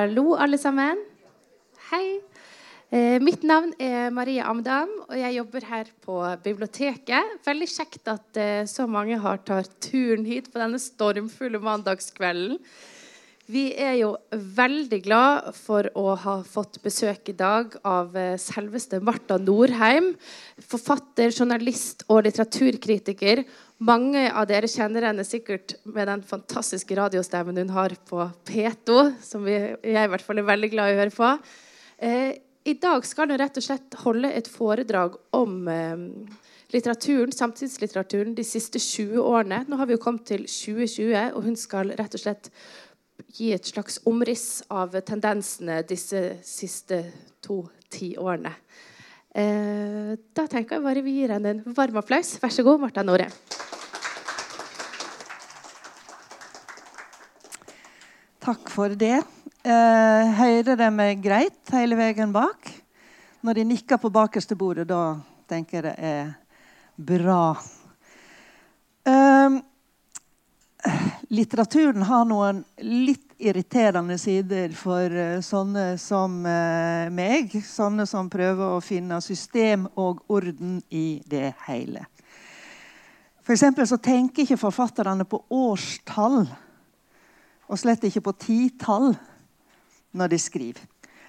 Hallo, alle sammen. Hei. Eh, mitt navn er Marie Amdam, og jeg jobber her på biblioteket. Veldig kjekt at eh, så mange har tatt turen hit på denne stormfulle mandagskvelden. Vi er jo veldig glad for å ha fått besøk i dag av eh, selveste Marta Norheim. Forfatter, journalist og litteraturkritiker. Mange av dere kjenner henne sikkert med den fantastiske radiostemmen hun har på P2, som jeg i hvert fall er veldig glad i å høre på. Eh, I dag skal hun rett og slett holde et foredrag om eh, litteraturen, samtidslitteraturen de siste 20 årene. Nå har vi jo kommet til 2020, og hun skal rett og slett gi et slags omriss av tendensene disse siste to tiårene. Eh, da tenker jeg bare vi gir henne en varm applaus. Vær så god, Marta Nore. Takk for det. Eh, hører de meg greit hele veien bak? Når de nikker på bakerste bordet, da tenker jeg det er bra. Eh, litteraturen har noen litt irriterende sider for uh, sånne som uh, meg. Sånne som prøver å finne system og orden i det hele. For så tenker ikke forfatterne på årstall, og slett ikke på titall, når de skriver.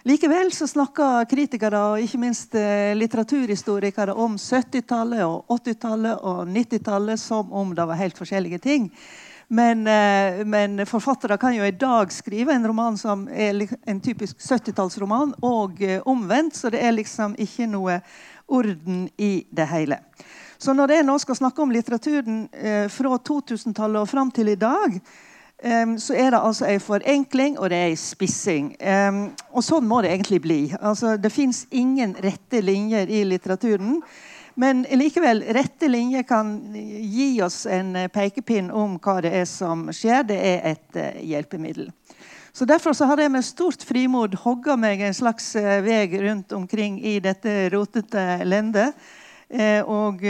Likevel så snakker kritikere og ikke minst uh, litteraturhistorikere om 70-tallet, og 80-tallet og 90-tallet som om det var helt forskjellige ting. Men, eh, men, forfattere kan jo i dag skrive en roman som er en typisk 70-tallsroman, og eh, omvendt, så det er liksom ikke noe orden i det hele. Så når jeg nå skal snakke om litteraturen eh, fra 2000-tallet og fram til i dag, så er det altså en forenkling og det er en spissing. og sånn må det egentlig bli. Altså, det fins ingen rette linjer i litteraturen. Men likevel, rette linjer kan gi oss en eh, pekepinn om hva det er som skjer. Det er et uh, hjelpemiddel. Så Derfor så har jeg med stort frimod hogga meg en slags uh, vei rundt omkring i dette rotete lendet. Og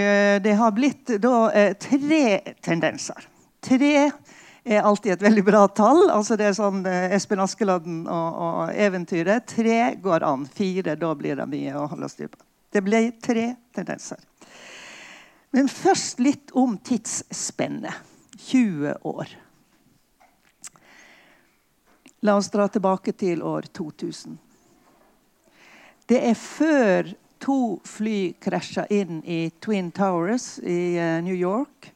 det har blitt da tre tendenser. Tre er alltid et veldig bra tall. altså Det er sånn Espen Askeladden og, og eventyret. Tre går an. Fire, da blir det mye å holde styr på. Det ble tre tendenser. Men først litt om tidsspennet. 20 år. La oss dra tilbake til år 2000. Det er før to fly krasja inn i Twin Towers i uh, New York.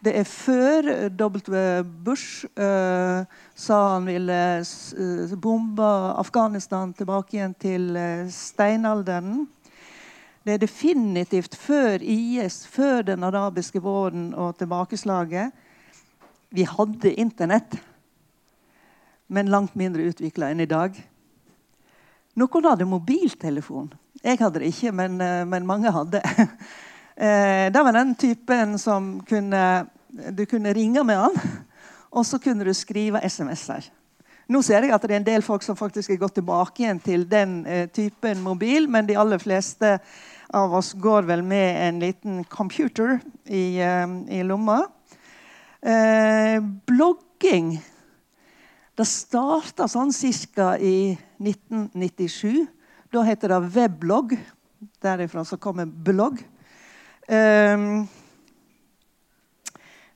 Det er før W. Bush uh, sa han ville uh, bombe Afghanistan tilbake igjen til steinalderen. Det er definitivt før IS, før den arabiske våren og tilbakeslaget. Vi hadde Internett, men langt mindre utvikla enn i dag. Noen hadde mobiltelefon. Jeg hadde det ikke, men, eh, men mange hadde. Eh, det var den typen som kunne, du kunne ringe med han, og så kunne du skrive SMS-er. Nå ser jeg at det er en del folk som faktisk er gått tilbake igjen til den eh, typen mobil, men de aller fleste av oss går vel med en liten computer i, eh, i lomma. Uh, blogging Det starta sånn ca. i 1997. Da heter det weblogg. Derifra så kommer blogg. Um,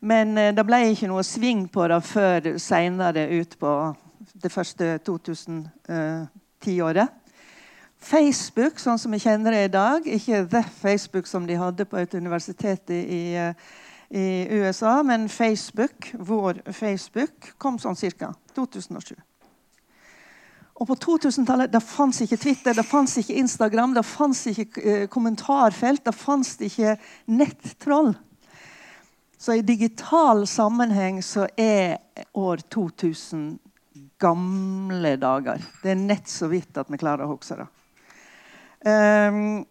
men det ble ikke noe sving på det før seinere ut på det første 2010-året. Facebook, sånn som vi kjenner det i dag, ikke The Facebook som de hadde på et universitet i, i USA, men Facebook, vår Facebook, kom sånn ca. 2007. Og på 2000-tallet det fantes ikke Twitter, det fantes ikke Instagram, det fantes ikke eh, kommentarfelt, det fantes ikke nettroll. Så i digital sammenheng så er år 2000 gamle dager. Det er nett så vidt at vi klarer å huske det. Um,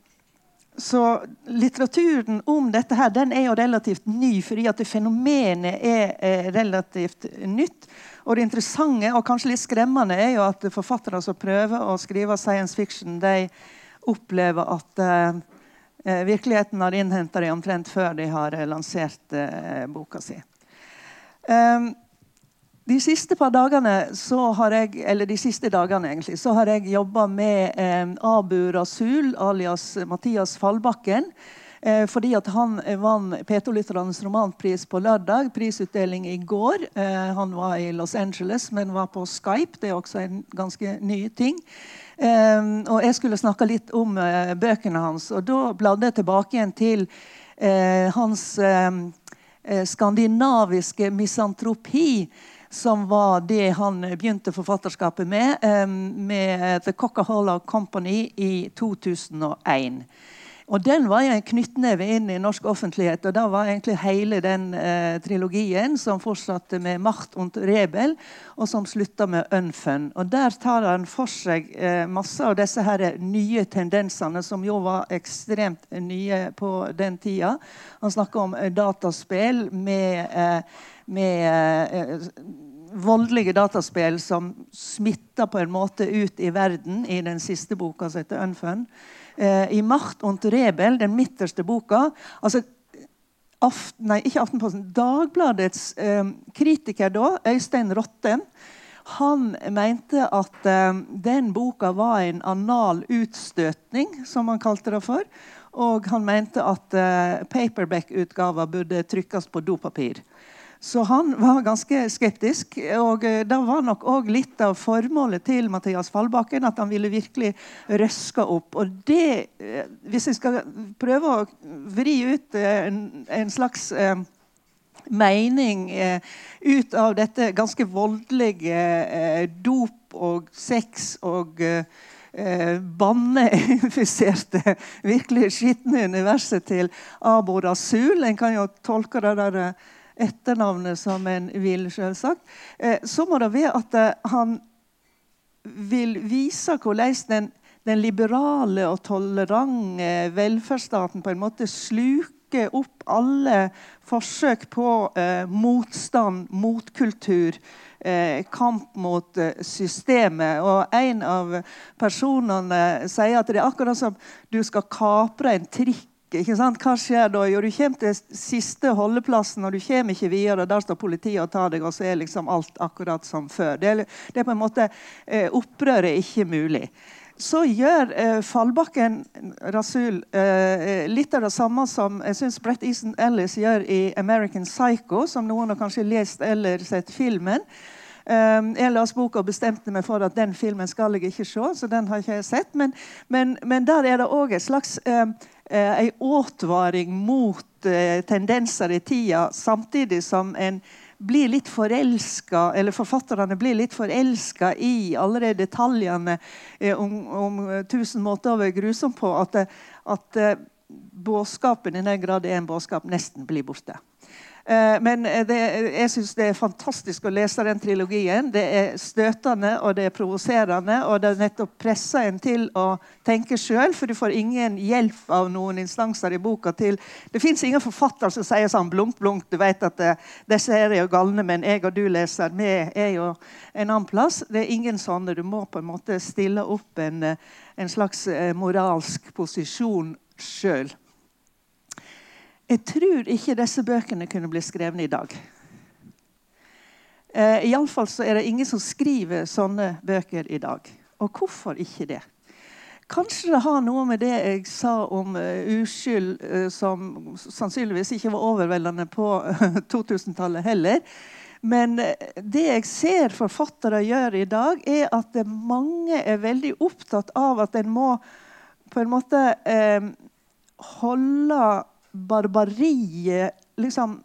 så litteraturen om dette her, den er jo relativt ny, fordi at fenomenet er, er relativt nytt. Og det interessante og kanskje litt skremmende er jo at forfattere som prøver å skrive science fiction, de opplever at uh, virkeligheten har innhenta dem omtrent før de har lansert uh, boka si. Um, De siste par dagene har jeg, eller de siste dagene egentlig, så har jeg jobba med eh, Abu Rasul, alias Mathias Fallbakken. Eh, fordi at han vant P2-lytternes romanpris på lørdag. Prisutdeling i går. Eh, han var i Los Angeles, men var på Skype. Det er også en ganske ny ting. Eh, og jeg skulle snakke litt om eh, bøkene hans. Og da bladde jeg tilbake igjen til eh, hans eh, skandinaviske misantropi som var det han begynte forfatterskapet med, med The Coca-Cola Company i 2001. Og Den var jo en knyttneve inn i norsk offentlighet. og Da var egentlig hele den eh, trilogien som fortsatte med 'Macht und Rebel', og som slutta med 'Unfun'. Og Der tar han for seg eh, masse av disse her nye tendensene, som jo var ekstremt nye på den tida. Han snakker om eh, dataspill med, eh, med eh, voldelige dataspill som smitter på en måte ut i verden i den siste boka som heter 'Unfun' eh, i 'Macht und Rebel', den midterste boka altså Aften, nei, ikke Aftenposten, Dagbladets eh, kritiker da, Øystein Rotten, han mente at eh, den boka var en anal utstøtning, som han kalte det for. Og han mente at eh, paperback-utgaver burde trykkes på dopapir. Så han var ganske skeptisk. Og eh, det var nok òg litt av formålet til Mathias Fallbakken at han ville virkelig røske opp. Og det, eh, hvis jeg skal prøve å vri ut eh, en, en slags mening eh, ut av dette ganske voldelige eh, dop og sex og eh, banneinfiserte, virkelig skitne universet til Abo Rasul. En kan jo tolke det der etternavnet som en vil, selvsagt. Eh, så må det være at eh, han vil vise hvordan den, den liberale og tolerante velferdsstaten på en måte sluker opp alle forsøk på eh, motstand, motkultur, eh, kamp mot eh, systemet. Og en av personene sier at det er akkurat som du skal kapre en trikk ikke sant? Hva skjer da? Jo, du kommer til siste holdeplassen, og du kommer ikke videre. Der står politiet og tar deg, og så er liksom alt akkurat som før. Det er, det er på en måte eh, Opprøret er ikke mulig. Så gjør eh, Fallbakken Rasul eh, litt av det samme som jeg synes Brett Easton Ellis gjør i 'American Psycho', som noen har kanskje lest eller sett filmen. Um, jeg leste boka og bestemte meg for at den filmen skal jeg ikke se. så den har ikke jeg sett, Men, men, men der er det òg et slags um, eh, en advaring mot eh, tendenser i tida, samtidig som en blir litt eller forfatterne blir litt forelska i alle de detaljene eh, om, om, tusen måter å være grusom på, at, at budskapen, i den grad er en budskap, nesten blir borte. Eh, men det, jeg syns det er fantastisk å lese den trilogien. Det er støtende og det er provoserende. Og det er nettopp presser en til å tenke sjøl, for du får ingen hjelp av noen instanser i boka til Det fins ingen forfatter som sier sånn blunk, blunk, du vet at det, disse er jo galne, men jeg og du leser, vi er jo en annen plass. Det er ingen sånne. Du må på en måte stille opp en, en slags eh, moralsk posisjon sjøl. Jeg tror ikke disse bøkene kunne bli skrevet i dag. Eh, Iallfall så er det ingen som skriver sånne bøker i dag. Og hvorfor ikke det? Kanskje det har noe med det jeg sa om uh, uskyld, uh, som sannsynligvis ikke var overveldende på uh, 2000-tallet heller. Men det jeg ser forfattere gjøre i dag, er at mange er veldig opptatt av at en må på en måte holde barbariet liksom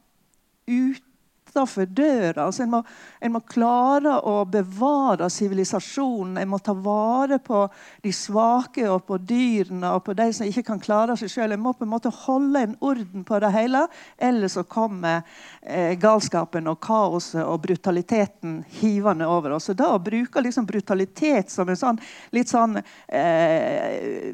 utafor døra. Altså en, må, en, må, klare å bevare sivilisasjonen. En må ta vare på de svake og på dyrene og på de som ikke kan klare seg sjøl. En må på en måte holde en orden på det hele, ellers så kommer eh, galskapen og kaoset og brutaliteten hivende over oss. Og da å bruke liksom brutalitet som en sånn litt sånn eh,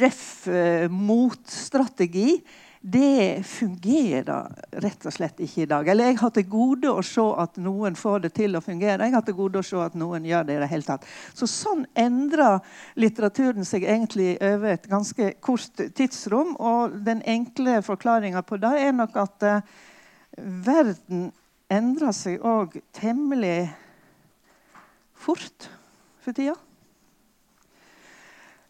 røff eh, motstrategi det fungerer rett og slett ikke i dag. Eller jeg har til gode å se at noen får det til å fungere. Jeg har til gode å se at noen gjør det i det hele tatt. Så sånn endrer litteraturen seg egentlig over et ganske kort tidsrom. Og den enkle forklaringa på det er nok at uh, verden endrer seg òg temmelig fort for tida.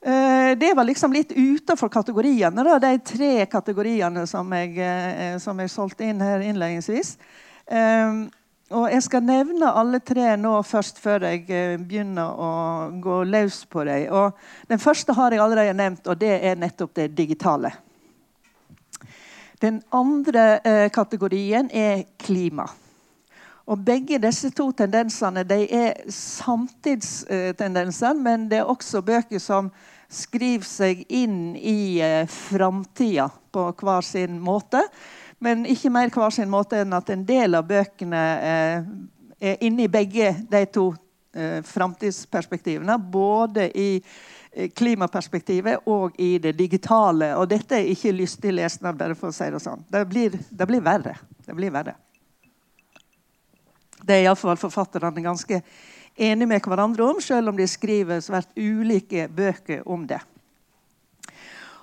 Eh, det var liksom litt utenfor kategoriene, da, de tre kategoriene som jeg, eh, som jeg solgte inn her innledningsvis. Um, og Jeg skal nevne alle tre nå først, før jeg begynner å gå løs på dem. Og den første har jeg allerede nevnt, og det er nettopp det digitale. Den andre eh, kategorien er klima. Og Begge disse to tendensene de er samtidstendenser, men det er også bøker som skriver seg inn i eh, framtida på hver sin måte. Men ikke mer hver sin måte enn at en del av bøkene eh, er inne i begge de to eh, framtidsperspektivene. Både i Eh, klimaperspektivet og i det digitale. Og dette er ikke lystig lesning, bare for å si det sånn. Det blir, det blir verre. Det blir verre. Det er iallfall forfatterne ganske enige med hverandre om, selv om de skriver svært ulike bøker om det.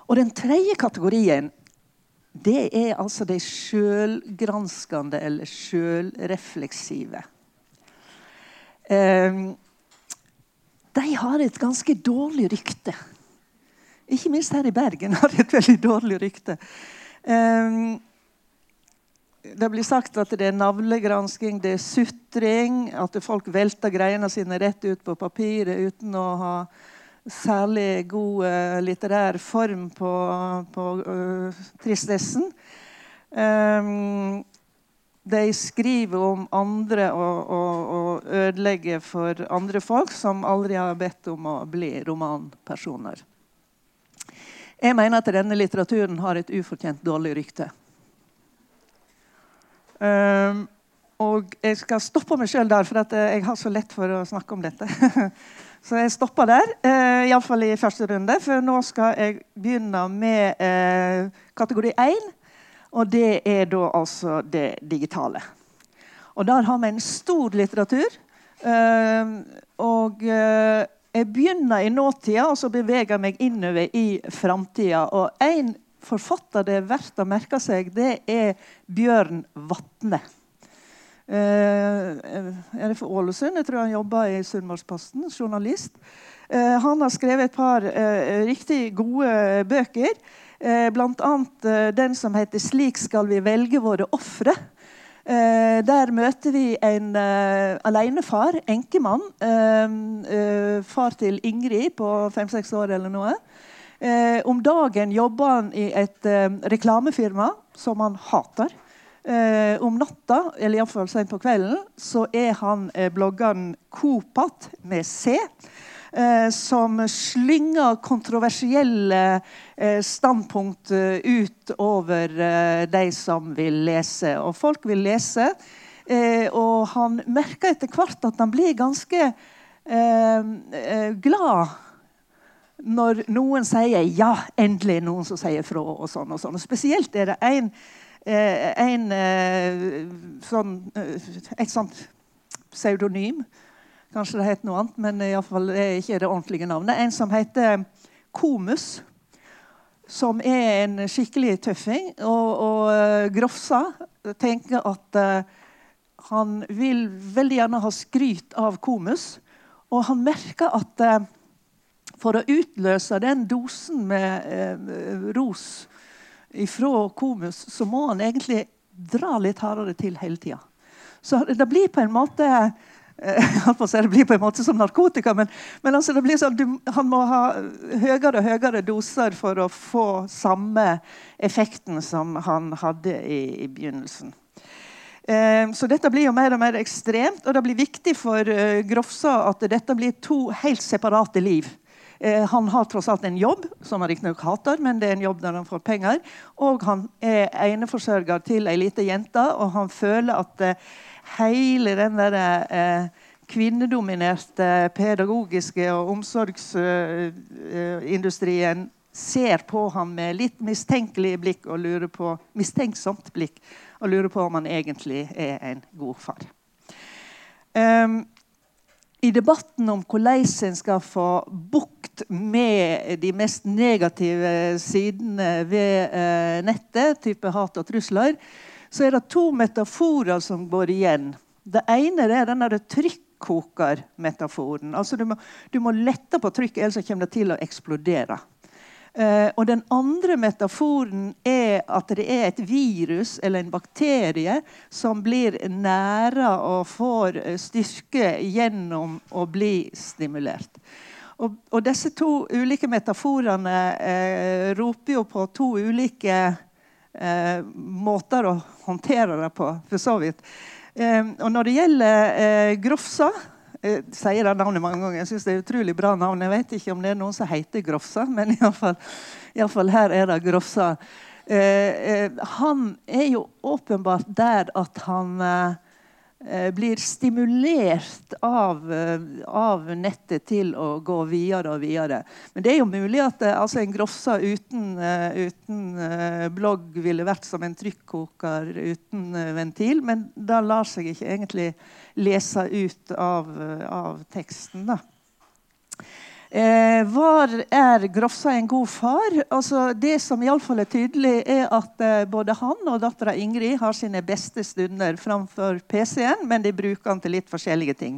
Og den tredje kategorien det er altså de sjølgranskende eller sjølrefleksive. Um, de har et ganske dårlig rykte. Ikke minst her i Bergen har de et veldig dårlig rykte. Um, det blir sagt at det er navlegransking, det er sutring, at folk velter greiene sine rett ut på papiret uten å ha særlig god uh, litterær form på, på uh, tristessen. Um, de skriver om andre og, ødelegger for andre folk som aldri har bedt om å bli romanpersoner. Jeg mener at denne litteraturen har et ufortjent dårlig rykte. Um, og jeg skal stoppe meg sjøl der, for at jeg har så lett for å snakke om dette. så jeg stopper der, uh, iallfall i første runde. For nå skal jeg begynne med uh, kategori 1 og det er da altså det digitale. Og der har vi en stor litteratur. Uh, og uh, jeg begynner i nåtida og så beveger jeg meg innover i framtida. Og en forfatter det er verdt å merke seg, det er Bjørn Vatne. Uh, er det for Ålesund? Jeg tror han jobber i Sunnmørsposten. Journalist. han har skrevet et par riktig gode bøker. Eh, Bl.a. Eh, den som heter 'Slik skal vi velge våre ofre'. Eh, der møter vi en uh, alenefar, enkemann. Uh, far til Ingrid på fem-seks år eller noe. Uh, om dagen jobber han i et reklamefirma som han hater. om natta, eller iallfall sent på kvelden, så er han bloggeren Kopat med C eh, som slynger kontroversielle eh, standpunkt eh, ut over eh, de som vil lese. Og folk vil lese. Eh, og han merker etter hvert at han blir ganske eh, glad når noen sier 'ja, endelig noen som sier fra'. og sånn og sånn. Og spesielt er det en, en sånn, et sånt pseudonym Kanskje det het noe annet, men i fall, er ikke det ordentlige navnet. En som heter Komus. Som er en skikkelig tøffing. Og, og Grofsa tenker at han vil veldig gjerne ha skryt av Komus. Og han merker at for å utløse den dosen med ros ifra Komus, så må han egentlig dra litt hardere til hele tida. Så det blir på en måte Eh, det blir på en måte som narkotika, men, men altså sånn, du, han må ha høyere og høyere doser for å få samme effekten som han hadde i, i begynnelsen. Eh, så dette blir jo mer og mer ekstremt, og det blir viktig for uh, Grofsa at dette blir to helt separate liv. Eh, han har tross alt en jobb, som han riktignok hater, men det er en jobb der han får penger. Og han er eneforsørger til ei lita jente, og han føler at eh, hele den der, eh, kvinnedominerte pedagogiske og omsorgsindustrien eh, ser på ham med litt mistenkelig blikk og lurer på, mistenksomt blikk og lurer på om han egentlig er en god far. Um, I debatten om hvordan en skal få bukt med de mest negative sidene ved uh, nettet, type hat og trusler, så er det to metaforer som går igjen. Det ene er den trykkokermetaforen. Altså du må, du må lette på trykket, ellers kommer det til å eksplodere. Uh, og Den andre metaforen er at det er et virus eller en bakterie som blir næra og får styrke gjennom å bli stimulert. Og, og disse to ulike metaforene eh, roper jo på to ulike eh, måter å håndtere det på, for så vidt. og når det gjelder Grofsa jeg sier det navnet mange ganger. Jeg synes det er et utrolig bra navn. Jeg vet ikke om det er noen som heter Grofsa, men iallfall her er det Grofsa. Eh, eh, han er jo åpenbart der at han eh, Eh, blir stimulert av, eh, av, nettet til å gå videre og videre. Men det er jo mulig at eh, altså en Grofsa uten, uten, blogg ville vært som en trykkoker uten ventil. Men det lar seg ikke egentlig lese ut av, av teksten. da. Eh, var er Grofsa en god far? Altså, det som iallfall er tydelig, er at eh, både han og dattera Ingrid har sine beste stunder framfor PC-en, men de bruker den til litt forskjellige ting.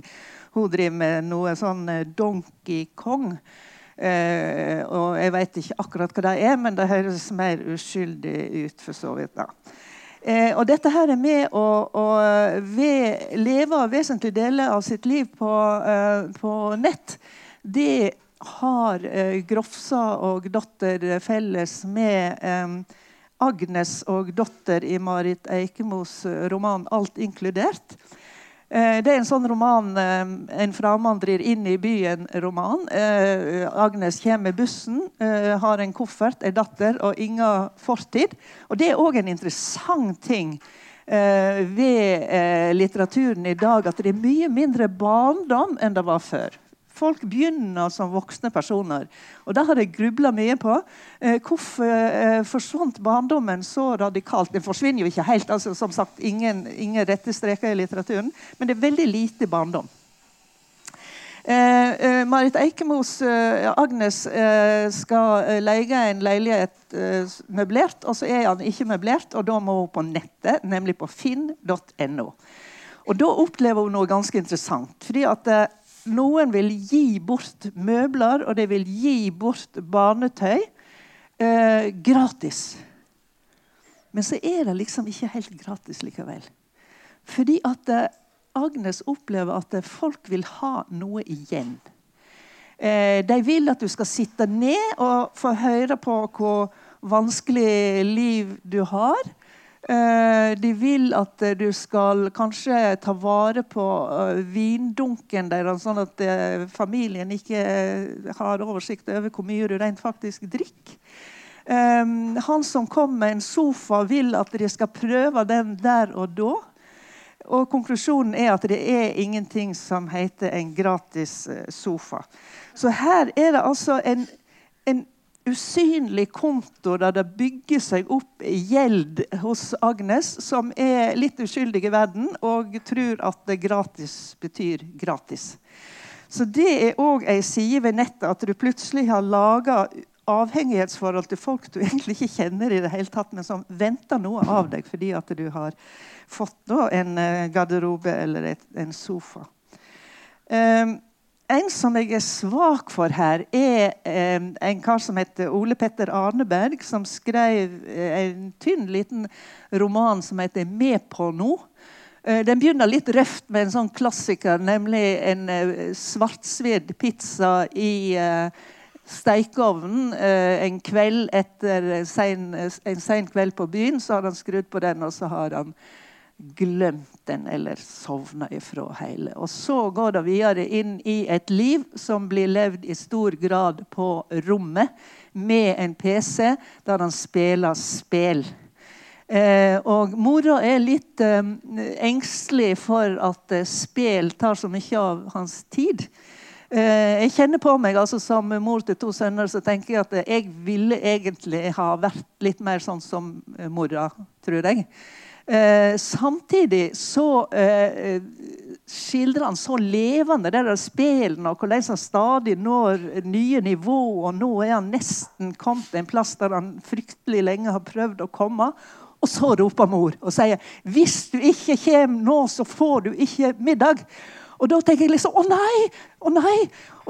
Hun driver med noe sånn eh, Donkey Kong. Eh, og jeg vet ikke akkurat hva det er, men det høres mer uskyldig ut. for så vidt da. Eh, og dette her er med å, å leve vesentlige deler av sitt liv på, eh, på nett det har eh, Grofsa og Dotter felles med eh, Agnes og Dotter i Marit Eikemos roman 'Alt inkludert'. Eh, det er en sånn roman En en framvandrer inn i byen-roman. Eh, Agnes kommer med bussen, har en koffert, en datter og ingen fortid. Og Det er òg en interessant ting ved litteraturen i dag at det er mye mindre barndom enn det var før. Folk begynner som voksne personer. Og Det har jeg grubla mye på. Eh, hvorfor eh, forsvant barndommen så radikalt? Den forsvinner jo ikke helt. altså som sagt, Ingen, ingen rette streker i litteraturen. Men det er veldig lite barndom. Eh, eh, Marit Eikemos eh, Agnes skal leie en leilighet møblert, og så er han ikke møblert, og da må hun på nettet, nemlig på finn.no. Og Da opplever hun noe ganske interessant. fordi at noen vil gi bort møbler, og de vil gi bort barnetøy eh, gratis. Men så er det liksom ikke helt gratis likevel. Fordi at eh, Agnes opplever at eh, folk vil ha noe igjen. Eh, de vil at du skal sitte ned og få høre på hvor vanskelig liv du har. Eh, de vil at du skal kanskje ta vare på eh, vindunken deres, sånn at eh, familien ikke har oversikt over hvor mye du rent faktisk drikker. Han som kom med en sofa, vil at de skal prøve den der og da. Og konklusjonen er at det er ingenting som heter en gratis sofa. Så her er det altså en, en usynlig konto der det bygger seg opp gjeld hos Agnes, som er litt uskyldig i verden og tror at det gratis betyr gratis. Så det er òg ei side ved nettet at du plutselig har laga avhengighetsforhold til folk du egentlig ikke kjenner i det hele tatt, men som venter noe av deg fordi at du har fått da, en eh, garderobe eller et, en sofa. Um, en som jeg er svak for her, er eh, en kar som heter Ole Petter Arneberg, som skrev eh, en tynn, liten roman som heter 'Med på no'. Eh, den begynner litt røft med en sånn klassiker, nemlig en svartsvidd pizza i stekeovnen eh, en kveld etter en sen kveld på byen. Så har han skrudd på den, og så har han glemt den eller sovna ifra hele. Og så går det videre inn i et liv som blir levd i stor grad på rommet med en PC der han spiller spill. Eh, og mora er litt eh, engstelig for at eh, spill tar så mye av hans tid. Eh, jeg kjenner på meg altså, som mor til to sønner så tenker jeg at jeg ville egentlig ha vært litt mer sånn som eh, mora, tror jeg. Eh, samtidig så eh, skildrer han så levende det der spillene, og hvordan han stadig når nye nivå. Og nå er han nesten kommet en plass der han fryktelig lenge har prøvd å komme. Og så roper mor og sier hvis du ikke kommer nå, så får du ikke middag. Og da tenker jeg liksom Å nei! Å nei!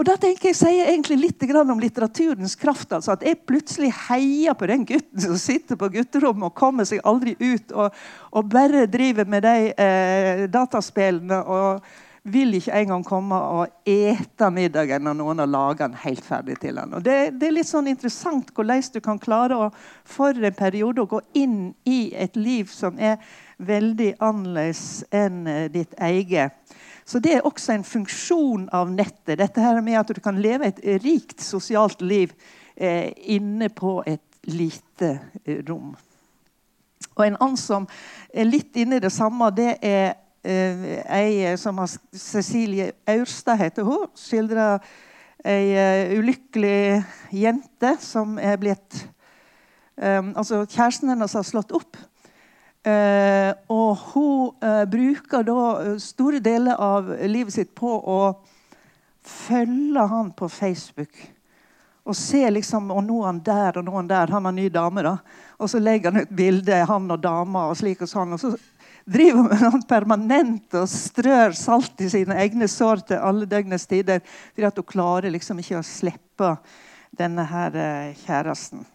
Og da tenker jeg, sier egentlig litt om litteraturens kraft. altså At jeg plutselig heier på den gutten som sitter på gutterommet og kommer seg aldri ut, og, og bare driver med de eh, dataspillene og vil ikke engang komme og ete middagen når noen har laga den helt ferdig til han. Og det, det, er litt sånn interessant hvordan du kan klare å for en periode å gå inn i et liv som er veldig annerledes enn eh, ditt eget. Så det er også en funksjon av nettet. Dette her med at du kan leve et rikt sosialt liv eh, inne på et lite eh, rom. Og En annen som er litt inne i det samme, det er eh, ei som har Cecilie Aurstad heter hun. Skildrer ei uh, ulykkelig jente som er blitt um, Altså kjæresten hennes har slått opp. Eh, og hun eh, bruker da eh, store deler av livet sitt på å følge han på Facebook. Og se liksom, og nå er han der, og nå er han der. Han har ny dame. da. Og så legger han ut bilde han og dama og slik og sånn. Og så driver han permanent og strør salt i sine egne sår til alle døgnets tider. Fordi at hun klarer liksom ikke å slippe denne her kjæresten.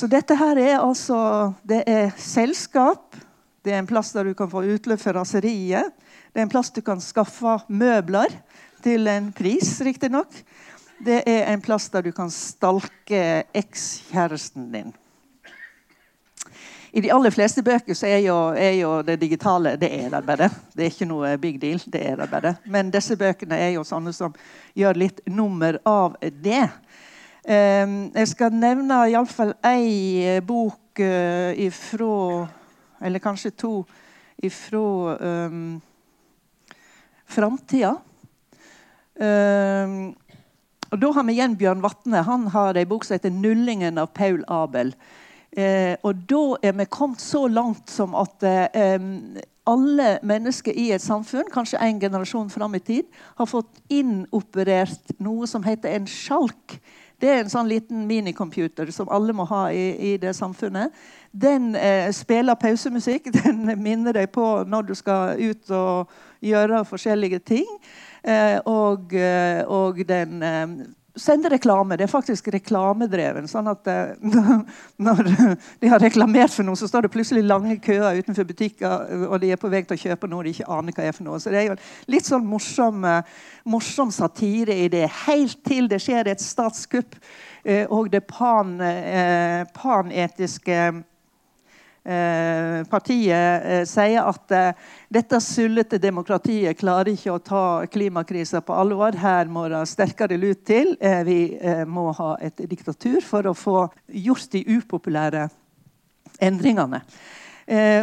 Så dette her er altså Det er selskap. Det er en plass der du kan få utløp for raseriet. Det er en plass du kan skaffe møbler til en pris, riktignok. Det er en plass der du kan stalke ekskjæresten din. I de aller fleste bøker så er jo, er jo, det digitale det er der bare. Det er ikke noe big deal. det er der bare. Men disse bøkene er jo sånne som gjør litt nummer av det. Ehm, jeg skal nevne iallfall ei eh, bok uh, ifra Eller kanskje to ifra um, framtida. Um, og Da har vi igjen Bjørn Vatne. Han har ei bok som heter 'Nullingen av Paul Abel'. Eh, og da er vi kommet så langt som at eh, alle mennesker i et samfunn, kanskje en generasjon fram i tid, har fått inoperert noe som heter en sjalk. Det er en sånn liten minicomputer som alle må ha i, i det samfunnet. Den eh, spiller pausemusikk. Den minner deg på når du skal ut og gjøre forskjellige ting. Eh, og, eh, og, den eh, sende reklame. Det er faktisk reklamedreven. sånn at uh, Når de har reklamert for noe, så står det plutselig lange køer utenfor butikker, og de er på vei til å kjøpe noe de ikke aner hva er for noe. Så det er jo litt sånn morsom, uh, morsom satire i det. Helt til det skjer et statskupp, uh, og det pan, panetiske Eh, partiet eh, sier at eh, dette sullete demokratiet klarer ikke å ta klimakrisa på alvor. Her må det sterkere lut til. vi må ha et diktatur for å få gjort de upopulære endringene.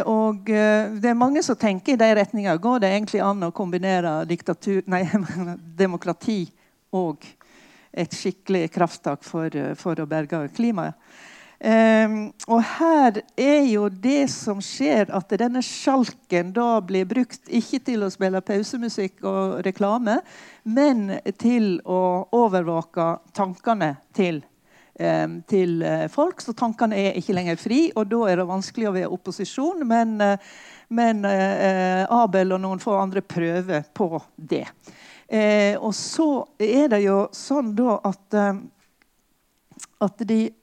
og det er mange som tenker i de retninga. Går det egentlig an å kombinere nei, demokrati og et skikkelig krafttak for, for å berge klimaet? Um, og her er jo det som skjer, at denne sjalken da blir brukt ikke til å spille pausemusikk og reklame, men til å overvåke tankene til, um, til uh, folk. Så tankene er ikke lenger fri, og da er det vanskelig å være opposisjon. Men, uh, men uh, Abel og noen få andre prøver på det. og så er det jo sånn da at, at de eh,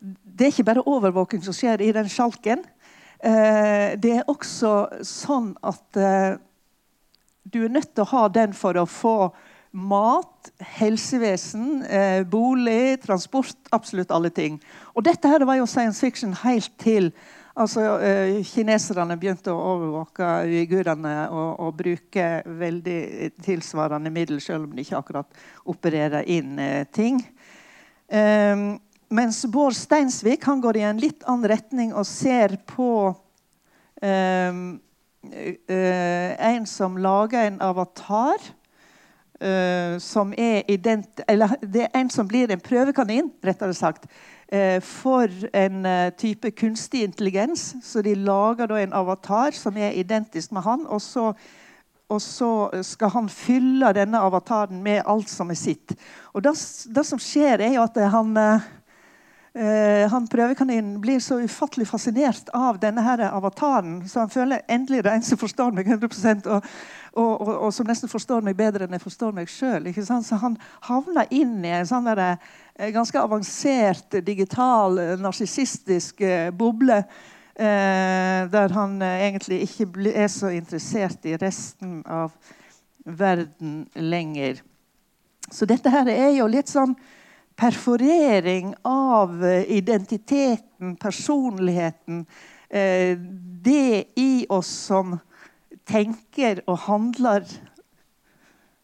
Det er ikke bare overvåking som skjer i den sjalken. Eh, det er også sånn at eh, du er nødt til å ha den for å få mat, helsevesen, eh, bolig, transport. Absolutt alle ting. Og dette her var jo science fiction helt til altså, eh, kineserne begynte å overvåke uigurene og, og, bruke veldig tilsvarende middel, selv om de ikke akkurat opererer inn eh, ting. Um, mens Bård Steinsvik han går i en litt annen retning og ser på um, uh, en som lager en avatar. Uh, som er ident eller det er en som blir en prøvekanin, rettere sagt, for en type kunstig intelligens. Så de lager en avatar som er identisk med han. og så og så skal han fylle denne avataren med alt som er sitt. Og det, det som skjer, er jo at han, Eh, han prøvekaninen blir så ufattelig fascinert av denne her avataren, så han føler endelig det er en som forstår meg 100 og, og, og, og som nesten forstår meg bedre enn jeg forstår meg sjøl. Så han havner inn i en sånn eh, ganske avansert, digital, narsissistisk eh, boble. Eh, der han eh, egentlig ikke er så interessert i resten av verden lenger. Så dette her er jo litt sånn perforering av eh, identiteten, personligheten. Det i oss som tenker og handler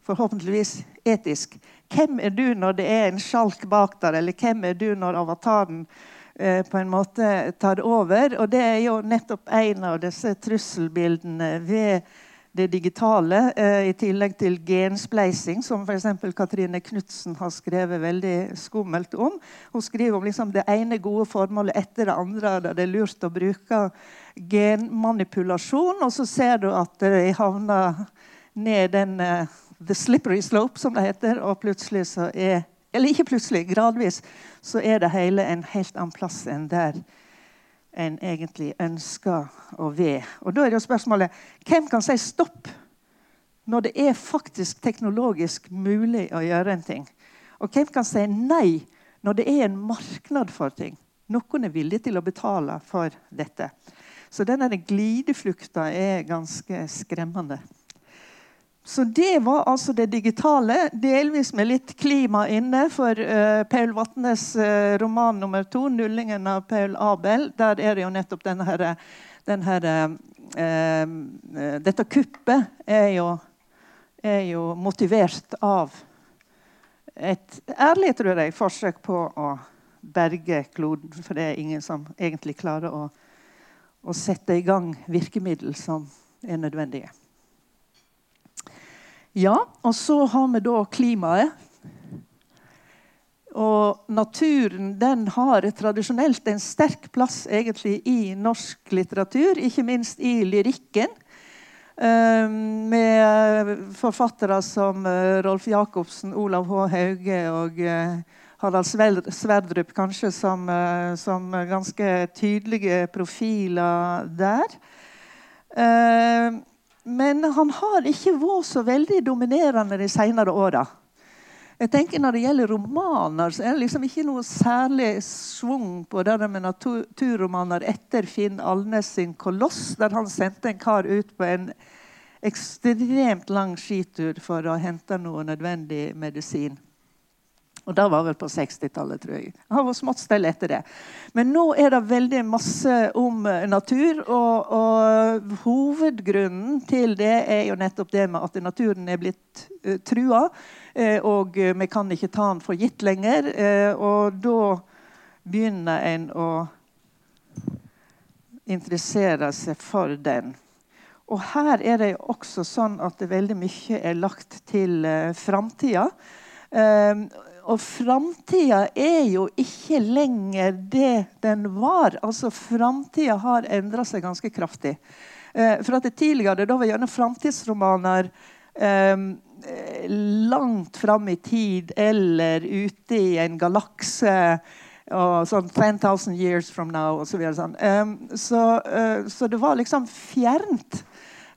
forhåpentligvis etisk. Hvem er du når det er en sjalk bak der, eller hvem er du når avataren på en måte tar over? Og det er jo nettopp en av disse trusselbildene ved det digitale, eh, i tillegg til genspleising, som f.eks. Katrine Knutsen har skrevet veldig skummelt om. Hun skriver om liksom det ene gode formålet etter det andre der det er lurt å bruke genmanipulasjon, og så ser du at de havner ned den uh, the slippery slope, som det heter, og plutselig så er Eller ikke plutselig, gradvis så er det hele en helt annen plass enn der en egentlig ønsker å være. Og Da er det jo spørsmålet hvem kan si stopp når det er faktisk teknologisk mulig å gjøre en ting? Og hvem kan si nei når det er en marknad for ting? Noen er villig til å betale for dette. Så denne glideflukta er ganske skremmende. Så det var altså det digitale, delvis med litt klima inne. For uh, Paul Vatnes uh, roman nummer to, 'Nullingen av Paul Abel', der er det jo nettopp denne her, den her uh, Dette kuppet er jo, er jo, motivert av et ærlig, tror jeg, forsøk på å berge kloden. For det er ingen som egentlig klarer å, å sette i gang virkemiddel som er nødvendige. Ja, og så har vi da klimaet. Og naturen den har tradisjonelt en sterk plass egentlig i norsk litteratur, ikke minst i lyrikken. Uh, med forfattere som uh, Rolf Jacobsen, Olav H. Hauge og uh, Harald Sverdrup kanskje som, som, ganske tydelige profiler der. Men han har ikke vært så veldig dominerende de senere åra. Jeg tenker Når det gjelder romaner, så er det liksom ikke noe særlig svung på det med naturromaner etter Finn Alnes sin 'Koloss', der han sendte en kar ut på en ekstremt lang skitur for å hente noe nødvendig medisin. Og det var vel på 60-tallet, tror jeg. Han vært smått stille etter det. Men nå er det veldig masse om eh, natur. Og, og, hovedgrunnen til det er jo nettopp det med at naturen er blitt uh, trua. Uh, og vi kan ikke ta den for gitt lenger. Og da begynner en å interessere seg for den. Og her er det også sånn at veldig mye er lagt til uh, framtida. Og framtida er jo ikke lenger det den var. Altså Framtida har endra seg ganske kraftig. Eh, for at det Tidligere da var gjerne framtidsromaner eh, langt fram i tid eller ute i en galakse. Og sånn 10,000 years from now og så videre. Sånn. Um, så, uh, så, det var liksom fjernt.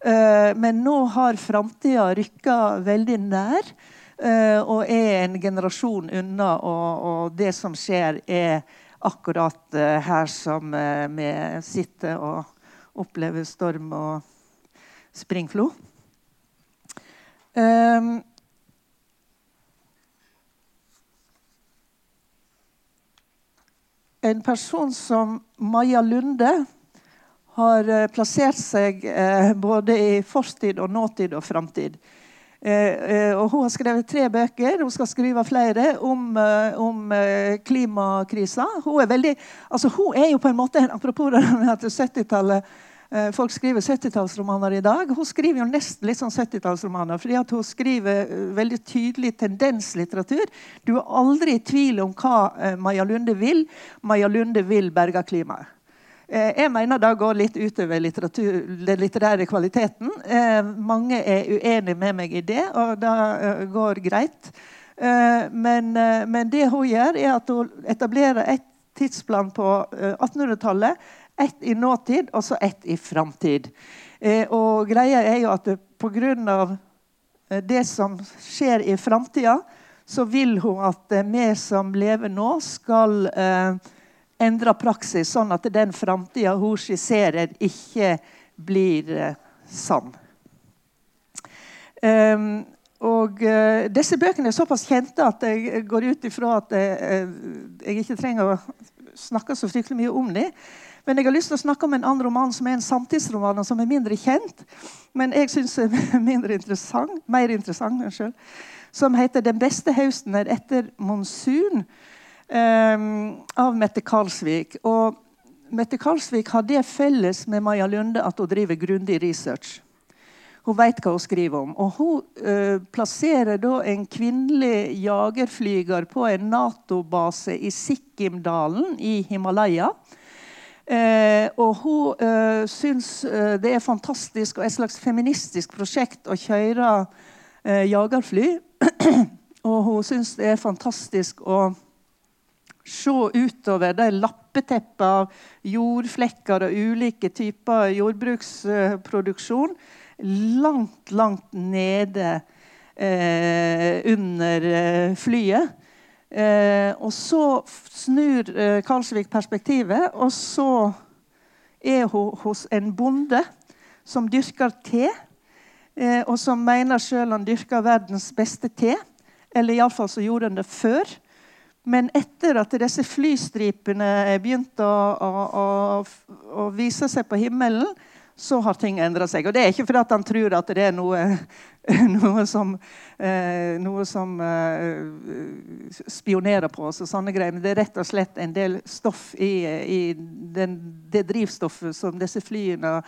Uh, men nå har framtida rykka veldig nær. Uh, og er en generasjon unna. Og, og, det som skjer, er akkurat uh, her som vi sitter og opplever storm og springflo. Um, en person som Maja Lunde har plassert seg både i fortid og nåtid og framtid. Eh, eh, og hun har skrevet tre bøker. Hun skal skrive flere om, eh, om klimakrisa. Hun er, veldig, altså hun er jo på en måte Apropos det at 70-tallet Folk skriver 70-tallsromaner i dag. Hun skriver jo nesten litt sånn 70-tallsromaner. fordi Hun skriver veldig tydelig tendenslitteratur. Du er aldri i tvil om hva Maja Lunde vil. Maja Lunde vil berge klimaet. Eh, jeg mener det går litt utover den litterære kvaliteten. Eh, mange er uenige med meg i det, og det eh, går greit. Men, men, det hun gjør, er at hun etablerer et tidsplan på 1800-tallet. Ett i nåtid og så ett i framtid. og greia er jo at pga. det som skjer i framtida, så vil hun at vi som lever nå, skal eh, endre praksis, sånn at den framtida hun skisserer, ikke blir eh, sann. Um, og uh, Disse bøkene er såpass kjente at jeg går ut ifra at jeg, jeg ikke trenger å snakke så fryktelig mye om dem. Men jeg har lyst til å snakke om en annen roman som er en samtidsroman, og som er mindre kjent, men jeg syns er mindre interessant, mer interessant. Unnskyld, som heter 'Den beste høsten er etter monsun' av Mette Karlsvik. Og Mette Karlsvik har det felles med Maja Lunde at hun driver grundig research. Hun vet hva hun skriver om. Og hun uh, plasserer da en kvinnelig jagerflyger på en Nato-base i Sikkimdalen i Himalaya. Uh, og hun uh, syns det er fantastisk og et slags feministisk prosjekt å kjøre jagerfly. og hun syns det er fantastisk å se utover de lappeteppet av jordflekker og ulike typer jordbruksproduksjon langt, langt nede eh, under eh, flyet. Eh, og så snur eh, Karlsvik perspektivet, og så er hun hos en bonde som dyrker te. Eh, og som mener sjøl han dyrker verdens beste te. Eller iallfall så gjorde han det før. Men etter at disse flystripene begynte å, å, å, å, vise seg på himmelen, så har ting endra seg. Og det er ikke fordi han tror at det er noe, noe som, eh, noe som eh, spionerer på oss. og sånne greier, Men det er rett og slett en del stoff i, i den, det drivstoffet som disse flyene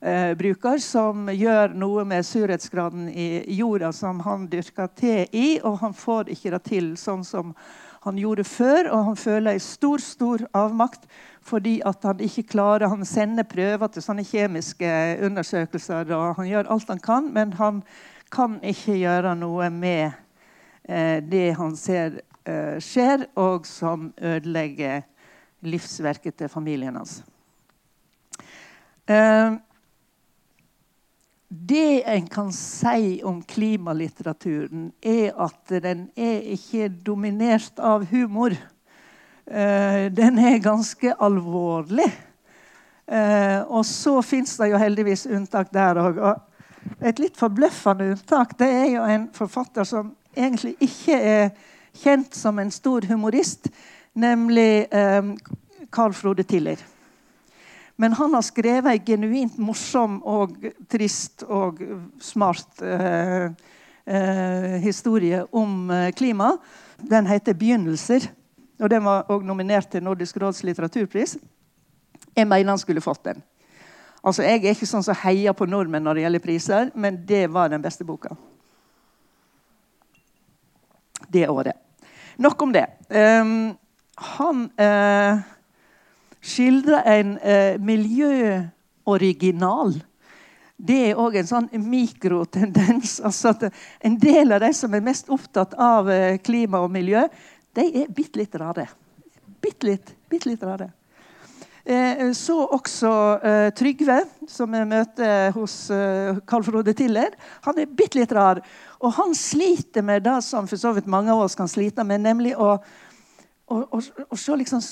eh, bruker, som gjør noe med surhetsgraden i jorda som han dyrker te i, og han får ikke det til sånn som han gjorde før, og han føler en stor stor avmakt fordi han ikke klarer Han sender prøver til sånne kjemiske undersøkelser, og han gjør alt han kan, men han kan ikke gjøre noe med eh, det han ser eh, skjer, og som ødelegger livsverket til familien hans. Eh, det en kan si om klimalitteraturen, er at den er ikke dominert av humor. Uh, den er ganske alvorlig. Uh, og så fins det jo heldigvis unntak der òg. Et litt forbløffende unntak det er jo en forfatter som egentlig ikke er kjent som en stor humorist, nemlig um, Carl Frode Tiller. Men han har skrevet en genuint morsom og trist og smart eh, eh, historie om eh, klima. Den heter 'Begynnelser'. Og Den var også nominert til Nordisk råds litteraturpris. Jeg mener han skulle fått den. Altså, Jeg er ikke sånn som heier på nordmenn når det gjelder priser, men det var den beste boka. Det året. Nok om det. Um, han uh, skildrer en eh, miljøoriginal. Det er òg en sånn mikrotendens. altså at En del av de som er mest opptatt av uh, klima og miljø, de er bitte litt rare. Bitte litt, bitte litt rare. Eh, så også eh, Trygve, som vi møter hos eh, Frode Tiller. Han er bitte litt rar. Og han sliter med det som for så vidt mange av oss kan slite med, nemlig å, å, å, å se liksom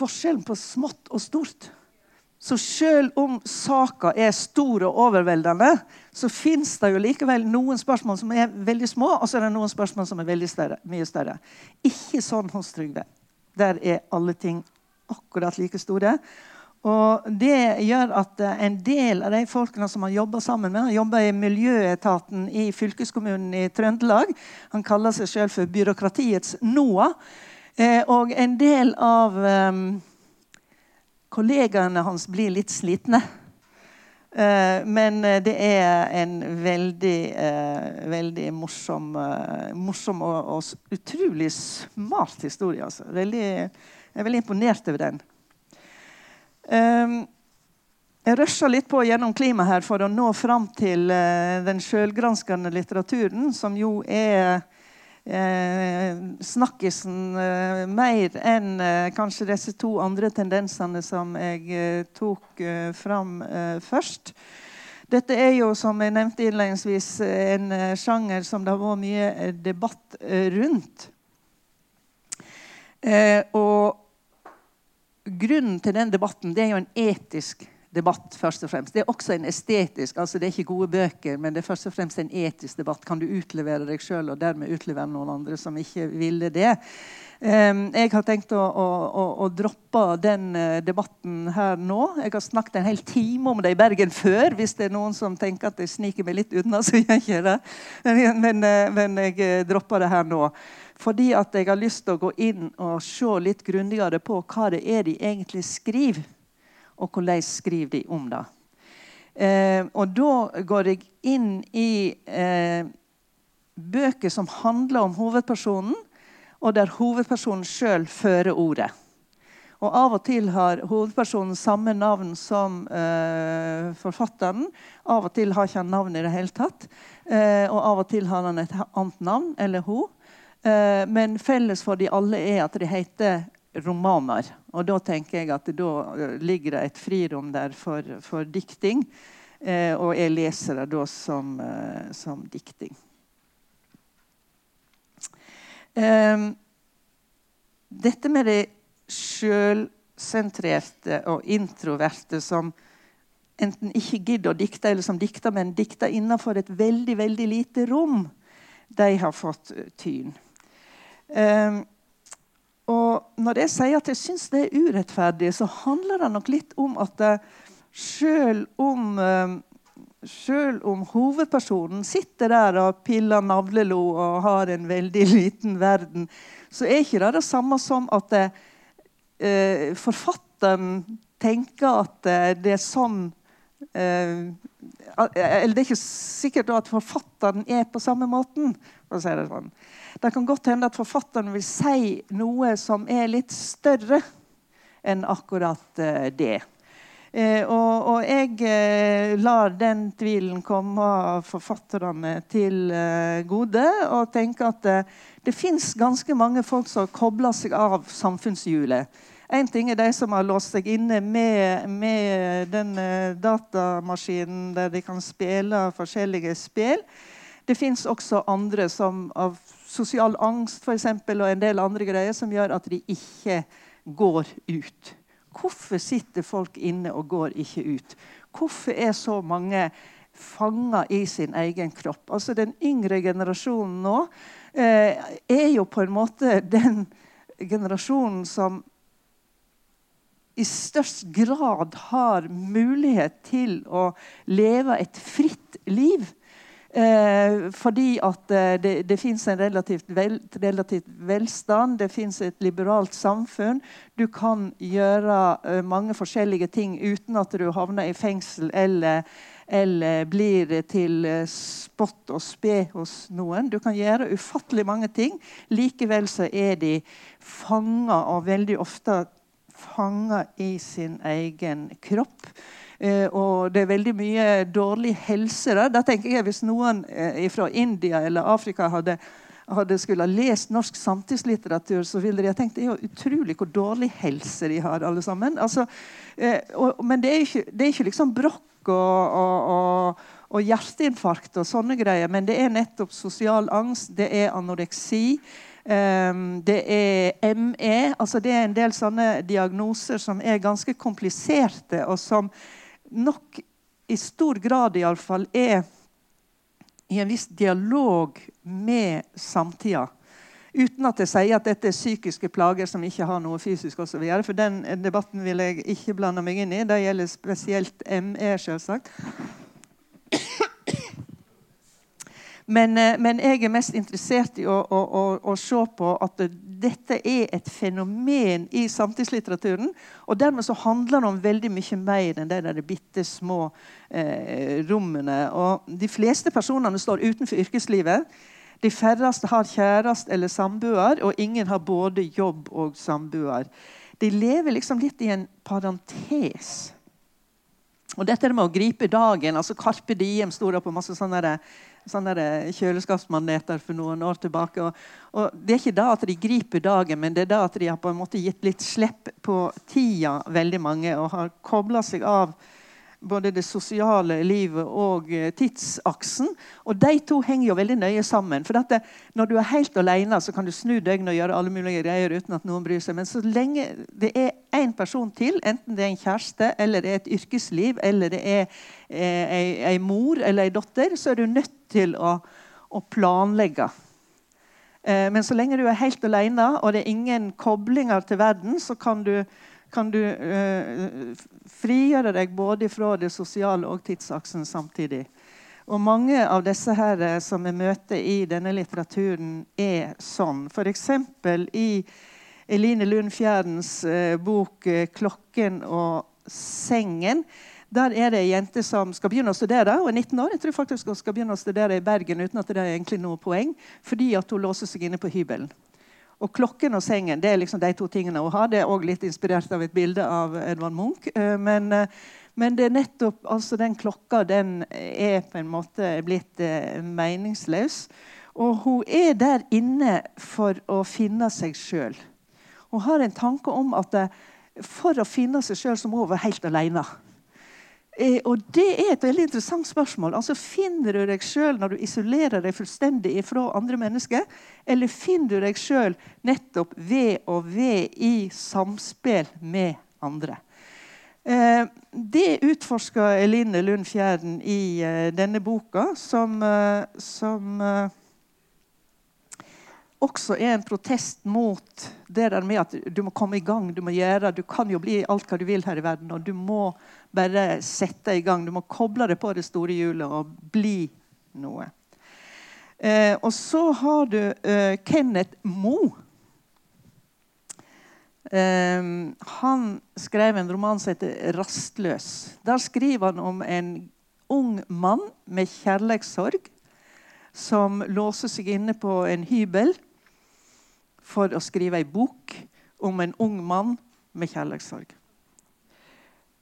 forskjellen på smått og stort. Så selv om saka er stor og overveldende, så fins det jo likevel noen spørsmål som er veldig små, og så er det noen spørsmål som er større, mye større. Ikke sånn hos Trygve. Der er alle ting akkurat like store. Og Det gjør at en del av de folkene som han jobber sammen med Han jobber i miljøetaten i fylkeskommunen i Trøndelag. Han kaller seg sjøl for byråkratiets NOAH. Eh, og en del av um, kollegaene hans blir litt slitne. Uh, men det er en veldig, veldig morsom, morsom og, og, utrolig smart historie. Altså. Veldig, jeg er veldig imponert over den. Um, jeg rusha litt på gjennom klimaet her for å nå fram til den sjølgranskende litteraturen, som jo er eh, snakkisen eh, mer enn eh, kanskje disse to andre tendensene som jeg eh, tok eh, fram eh, først. Dette er jo, som jeg nevnte innledningsvis, en sjanger som det har vært mye debatt rundt. og grunnen til den debatten det er jo en etisk debatt. først og fremst. Det er også en estetisk. altså Det er ikke gode bøker, men det er først og fremst en etisk debatt. Kan du utlevere deg sjøl og dermed utlevere noen andre som ikke ville det? Um, jeg har tenkt å, å, å, droppe den uh, debatten her nå. Jeg har snakket en hel time om det i Bergen før. Hvis det er noen som tenker at jeg sniker meg litt unna, så gjør jeg ikke det. Men, men, men jeg uh, dropper det her nå. Fordi at jeg har lyst til å gå inn og se litt grundigere på hva det er de egentlig skriver og hvordan skriver de om det. Eh, og da går jeg inn i eh, bøker som handler om hovedpersonen, og der hovedpersonen sjøl fører ordet. Og Av og til har hovedpersonen samme navn som eh, forfatteren. Av og til har ikke han navn i det hele tatt. Eh, og av og til har han et annet navn, eller hun. Eh, men felles for de alle er at de heter romaner. Og da tenker jeg at da eh, ligger det et frirom der for, for dikting. Eh, og jeg leser det da som, eh, som dikting. Eh, dette med det sjølsentrerte og introverte som enten ikke gidder å dikte, eller som dikter, men dikter innenfor et veldig, veldig lite rom, de har fått tyn. Um, og når jeg sier at jeg syns det er urettferdig, så handler det nok litt om at selv om, eh, om hovedpersonen sitter der og piller navlelo og har en veldig liten verden, så er ikke det det samme som at eh, forfatteren tenker at eh, det er sånn eh, Eller det er ikke sikkert at forfatteren er på samme måten. For å si det sånn. Det kan godt hende at forfatteren vil si noe som er litt større enn akkurat uh, det. Eh, og, og, jeg eh, lar den tvilen komme forfatterne til eh, gode. Og tenker at eh, det fins ganske mange folk som kobler seg av samfunnshjulet. Én ting er de som har låst seg inne med, med den eh, datamaskinen der de kan spille forskjellige spill. Det fins også andre som av sosial angst for eksempel, og en del andre greier som gjør at de ikke går ut. Hvorfor sitter folk inne og går ikke ut? Hvorfor er så mange fanga i sin egen kropp? Altså Den yngre generasjonen nå eh, er jo på en måte den generasjonen som i størst grad har mulighet til å leve et fritt liv. Eh, fordi at eh, det, det fins en relativt, vel, relativt, velstand, det fins et liberalt samfunn. Du kan gjøre eh, mange forskjellige ting uten at du havner i fengsel eller, eller blir til eh, spott og spe hos noen. Du kan gjøre ufattelig mange ting. Likevel så er de fanga, og veldig ofte fanga i sin egen kropp. Eh, og det er veldig mye dårlig helse der. Da tenker jeg Hvis noen eh, fra India eller Afrika hadde, hadde skulle ha lest norsk samtidslitteratur, så ville de ha tenkt det er jo utrolig hvor dårlig helse de har, alle sammen. Altså, eh, og, men det er, ikke, det er ikke liksom brokk og, og, og, og, hjerteinfarkt og sånne greier, men det er nettopp sosial angst, det er anoreksi. Um, det er ME. altså Det er en del sånne diagnoser som er ganske kompliserte, og som nok i stor grad iallfall er i en viss dialog med samtida. Uten at jeg sier at dette er psykiske plager som ikke har noe fysisk osv. For den debatten vil jeg ikke blande meg inn i. Det gjelder spesielt ME, selvsagt. Men, eh, men, jeg er mest interessert i å, å, å, å, se på at dette er et fenomen i samtidslitteraturen. Og dermed så handler det om veldig mye mer enn de der bitte små eh, rommene. Og de fleste personene står utenfor yrkeslivet. De færreste har kjæreste eller samboer, og ingen har både jobb og samboer. De lever liksom litt i en parentes. Og dette med å gripe dagen altså Carpe Diem sto det på masse sånne sånne kjøleskapsmaneter for noen år tilbake. Og, og, Det er ikke da at de griper dagen, men det er da at de har på en måte gitt litt slipp på tida, veldig mange, og har kobla seg av både det sosiale livet og eh, tidsaksen. Og de to henger jo veldig nøye sammen. For dette, når du er helt alene, så kan du snu døgnet og gjøre alle mulige greier uten at noen bryr seg. Men så lenge det er én person til, enten det er en kjæreste, eller det er et yrkesliv, eller det er eh, ei, mor eller ei datter, så er du nødt til å, å planlegge. Eh, men så lenge du er helt alene, og det er ingen koblinger til verden, så kan du kan du eh, frigjøre deg både fra det sosiale og tidsaksen samtidig. Og mange av disse her eh, som vi møter i denne litteraturen, er sånn. F.eks. i Eline Lund Fjerdens eh, bok eh, 'Klokken og sengen'. Der er det ei jente som skal begynne å studere. og er 19 år. Jeg tror faktisk hun skal begynne å studere i Bergen uten at det er egentlig noe poeng, fordi at hun låser seg inne på hybelen. Og klokken og sengen det er liksom de to tingene hun har. Det er også litt inspirert av et bilde av Edvard Munch. Eh, men, eh, men det er nettopp altså den klokka den er på en måte blitt eh, meningsløs. Og hun er der inne for å finne seg sjøl. Hun har en tanke om at for å finne seg sjøl må hun være helt alene. Eh, og Det er et veldig interessant spørsmål. Altså, Finner du deg sjøl når du isolerer deg fullstendig fra andre mennesker? Eller finner du deg sjøl nettopp ved og ved i samspill med andre? Eh, det utforsker Eline Lund Fjærden i eh, denne boka, som, eh, som eh, også er en protest mot det der med at du må komme i gang. Du må gjøre, du kan jo bli alt hva du vil her i verden, og du må bare sette i gang. Du må koble deg på det store hjulet og bli noe. Eh, og så har du eh, Kenneth Moe. Eh, han skrev en roman som heter 'Rastløs'. Der skriver han om en ung mann med kjærlighetssorg som låser seg inne på en hybel for å skrive ei bok om en ung mann med kjærlighetssorg.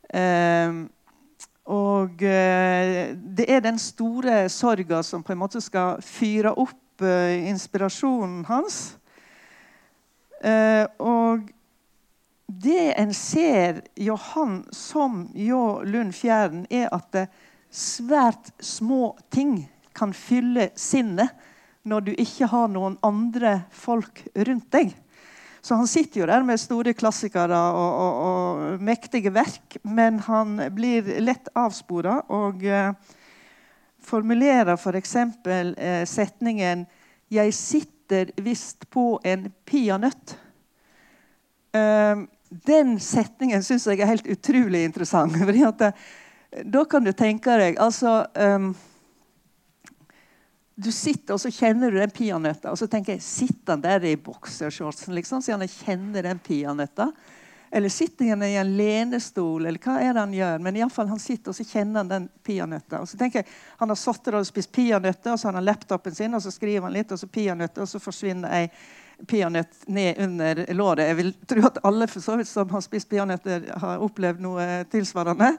Eh, og eh, det er den store sorga som på en måte skal fyre opp eh, inspirasjonen hans. Eh, og det en ser Johan som Jo Lund Fjæren, er at svært små ting kan fylle sinnet når du ikke har noen andre folk rundt deg. Så han sitter jo der med store klassikere og, og, og mektige verk, men han blir lett avspora og uh, formulerer f.eks. For uh, setningen 'Jeg sitter visst på en peanøtt'. Uh, den setningen syns jeg er helt utrolig interessant. fordi at, da kan du tenke deg altså um, du sitter og så kjenner du den peanøtta, og så tenker jeg Sitter han der i boksershortsen, liksom, så han kjenner den peanøtta? Eller sitter han i en lenestol, eller hva er det han gjør? Men i alle fall, han sitter og så kjenner han den peanøtta. Og så tenker jeg, Han har sittet og spist peanøtter, og så har han laptopen sin, og så skriver han litt, og så peanøtter, og så forsvinner ei peanøtt ned under låret. Jeg vil tro at alle for så vidt som har spist peanøtter, har opplevd noe tilsvarende.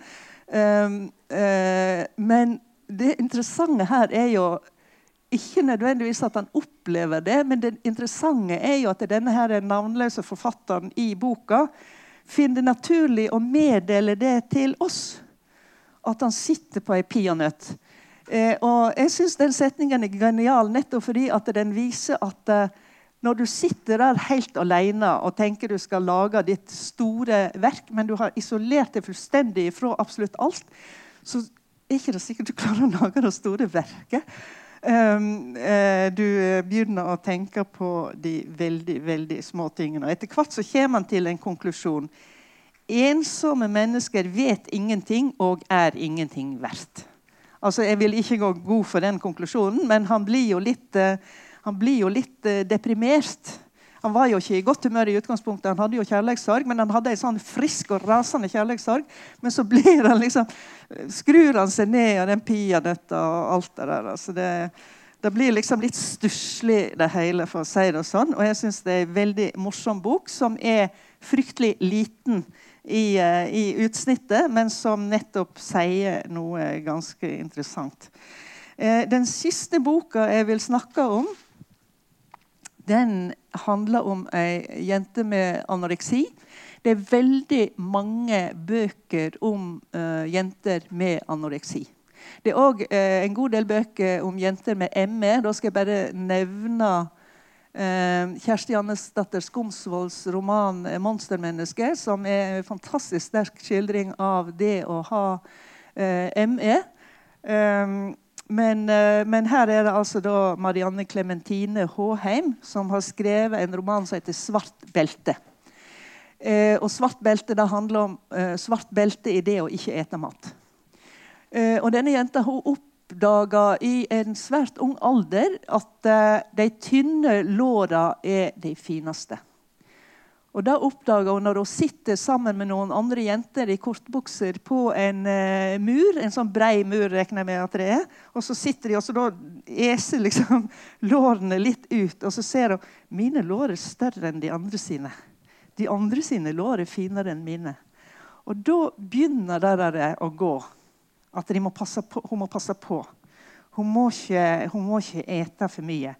Um, uh, men det interessante her er jo ikke nødvendigvis at han opplever det, men det interessante er jo at denne her navnløse forfatteren i boka finner det naturlig å meddele det til oss. At han sitter på ei peanøtt. Eh, og jeg syns den setningen er genial nettopp fordi at den viser at eh, når du sitter der helt alene og tenker du skal lage ditt store verk, men du har isolert deg fullstendig fra absolutt alt, så er ikke det sikkert du klarer å lage det store verket. Um, uh, du begynner å tenke på de veldig veldig små tingene. Og etter hvert så kommer man til en konklusjon. Ensomme mennesker vet ingenting og er ingenting verdt. Altså, Jeg vil ikke gå god for den konklusjonen, men han blir jo litt, uh, han blir jo litt deprimert. Han var jo ikke i godt humør i utgangspunktet, han hadde jo kjærlighetssorg, men han hadde en sånn frisk og rasende kjærlighetssorg. Men så blir han liksom skrur han seg ned av den peanøtta og alt det der. Altså det, det, blir liksom litt stusslig, det hele, for å si det sånn. Og jeg syns det er en veldig morsom bok som er fryktelig liten i, uh, i utsnittet, men som nettopp sier noe ganske interessant. Eh, den siste boka jeg vil snakke om, den handler om ei jente med anoreksi. Det er veldig mange bøker om uh, jenter med anoreksi. Det er òg uh, en god del bøker om jenter med ME. Da skal jeg bare nevne uh, Kjersti Annesdatter Skomsvolds roman 'Monstermenneske', som er en fantastisk sterk skildring av det å ha ME. Um, men, men, her er det altså da Marianne Clementine Håheim som har skrevet en roman som heter 'Svart belte'. Eh, og svart belte det handler om eh, svart belte i det å ikke ete mat. Eh, og denne jenta hun oppdaga i en svært ung alder at eh, de tynne låra er de fineste. Og Da oppdaga hun når hun sitter sammen med noen andre jenter i kortbukser på en uh, mur, en sånn brei mur, regner jeg med at det er, og så sitter de og så da eser liksom lårene litt ut, og så ser hun mine lår er større enn de andre sine. De andre sine lår er finere enn mine. Og da begynner det der å gå. At må på, hun må passe på. Hun må, ikke, hun må ikke ete for mye.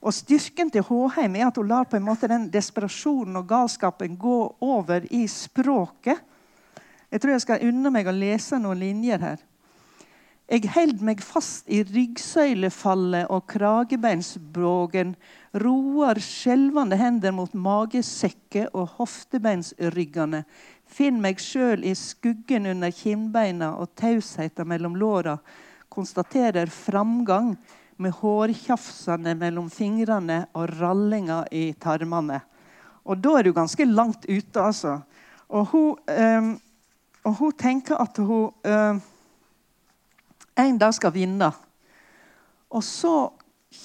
Og Styrken til Håheim er at hun lar på en måte den desperasjonen og galskapen gå over i språket. Jeg tror jeg skal unne meg å lese noen linjer her. Jeg held meg fast i ryggsøylefallet og kragebeinsbrogen, roer skjelvende hender mot magesekke og hoftebeinsryggene, finn meg sjøl i skuggen under kinnbeina og tausheten mellom låra, konstaterer framgang med hårtjafsene mellom fingrene og rallinga i tarmene. Og da er du ganske langt ute, altså. Og hun, um, og hun tenker at hun um, en dag skal vinne. Og så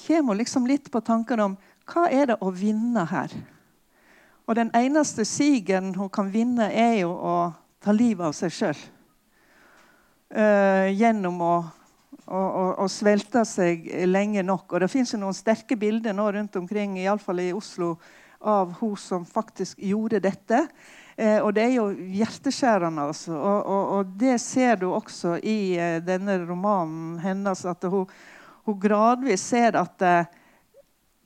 kommer hun liksom litt på tanken om hva er det å vinne her. Og den eneste sigeren hun kan vinne, er jo å ta livet av seg sjøl. Uh, eh, gjennom å, å, og, og svelte seg lenge nok. Og Det fins noen sterke bilder nå rundt omkring, iallfall i Oslo, av hun som faktisk gjorde dette. Eh, og det er jo hjerteskjærende. Altså. Og, og, og, det ser du også i eh, denne romanen hennes. At hun, hun gradvis ser at eh,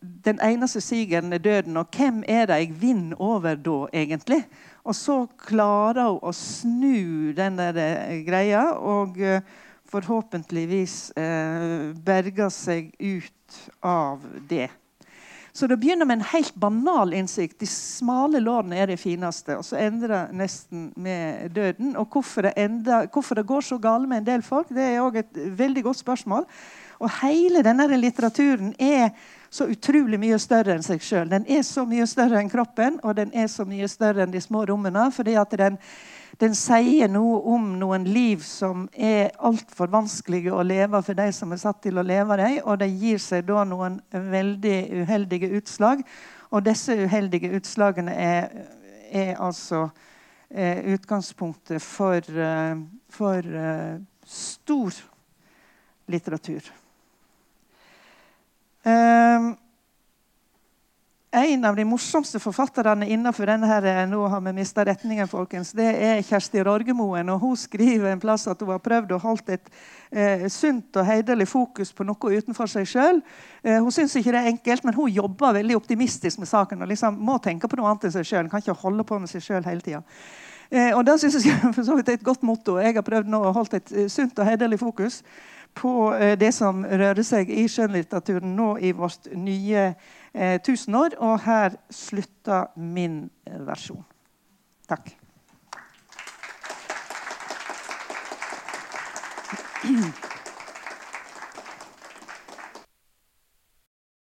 den eneste sigeren er døden. Og hvem er det jeg vinner over da, egentlig? Og så klarer hun å snu denne eh, greia og eh, forhåpentligvis eh, berger seg ut av det. Så det begynner med en helt banal innsikt. De smale lårene er det fineste. Og så endrer det nesten med døden. Og hvorfor det, ender, hvorfor det går så galt med en del folk, det er òg et veldig godt spørsmål. Og hele denne litteraturen er så utrolig mye større enn seg sjøl. Den er så mye større enn kroppen, og den er så mye større enn de små rommene. fordi at den den sier noe om noen liv som er altfor vanskelige å leve for de som er satt til å leve dem, og det gir seg da noen veldig uheldige utslag. Og disse uheldige utslagene er, er altså eh, utgangspunktet for, uh, for uh, stor litteratur. Um, en av de morsomste forfatterne innenfor denne her, eh, nå har vi mista retningen, folkens, det er Kjersti Rorgemoen. og Hun skriver en plass at hun har prøvd å holde et eh, sunt og hederlig fokus på noe utenfor seg sjøl. Eh, hun syns ikke det er enkelt, men hun jobber veldig optimistisk med saken. og liksom må tenke på noe annet enn seg selv. Kan ikke holde på med seg sjøl hele tida. Eh, og det synes jeg for så vidt er et godt motto. Jeg har prøvd nå å holde et eh, sunt og hederlig fokus på eh, det som rører seg i skjønnlitteraturen nå i vårt nye eh, 1000 år. Og her slutter min eh, versjon. Takk.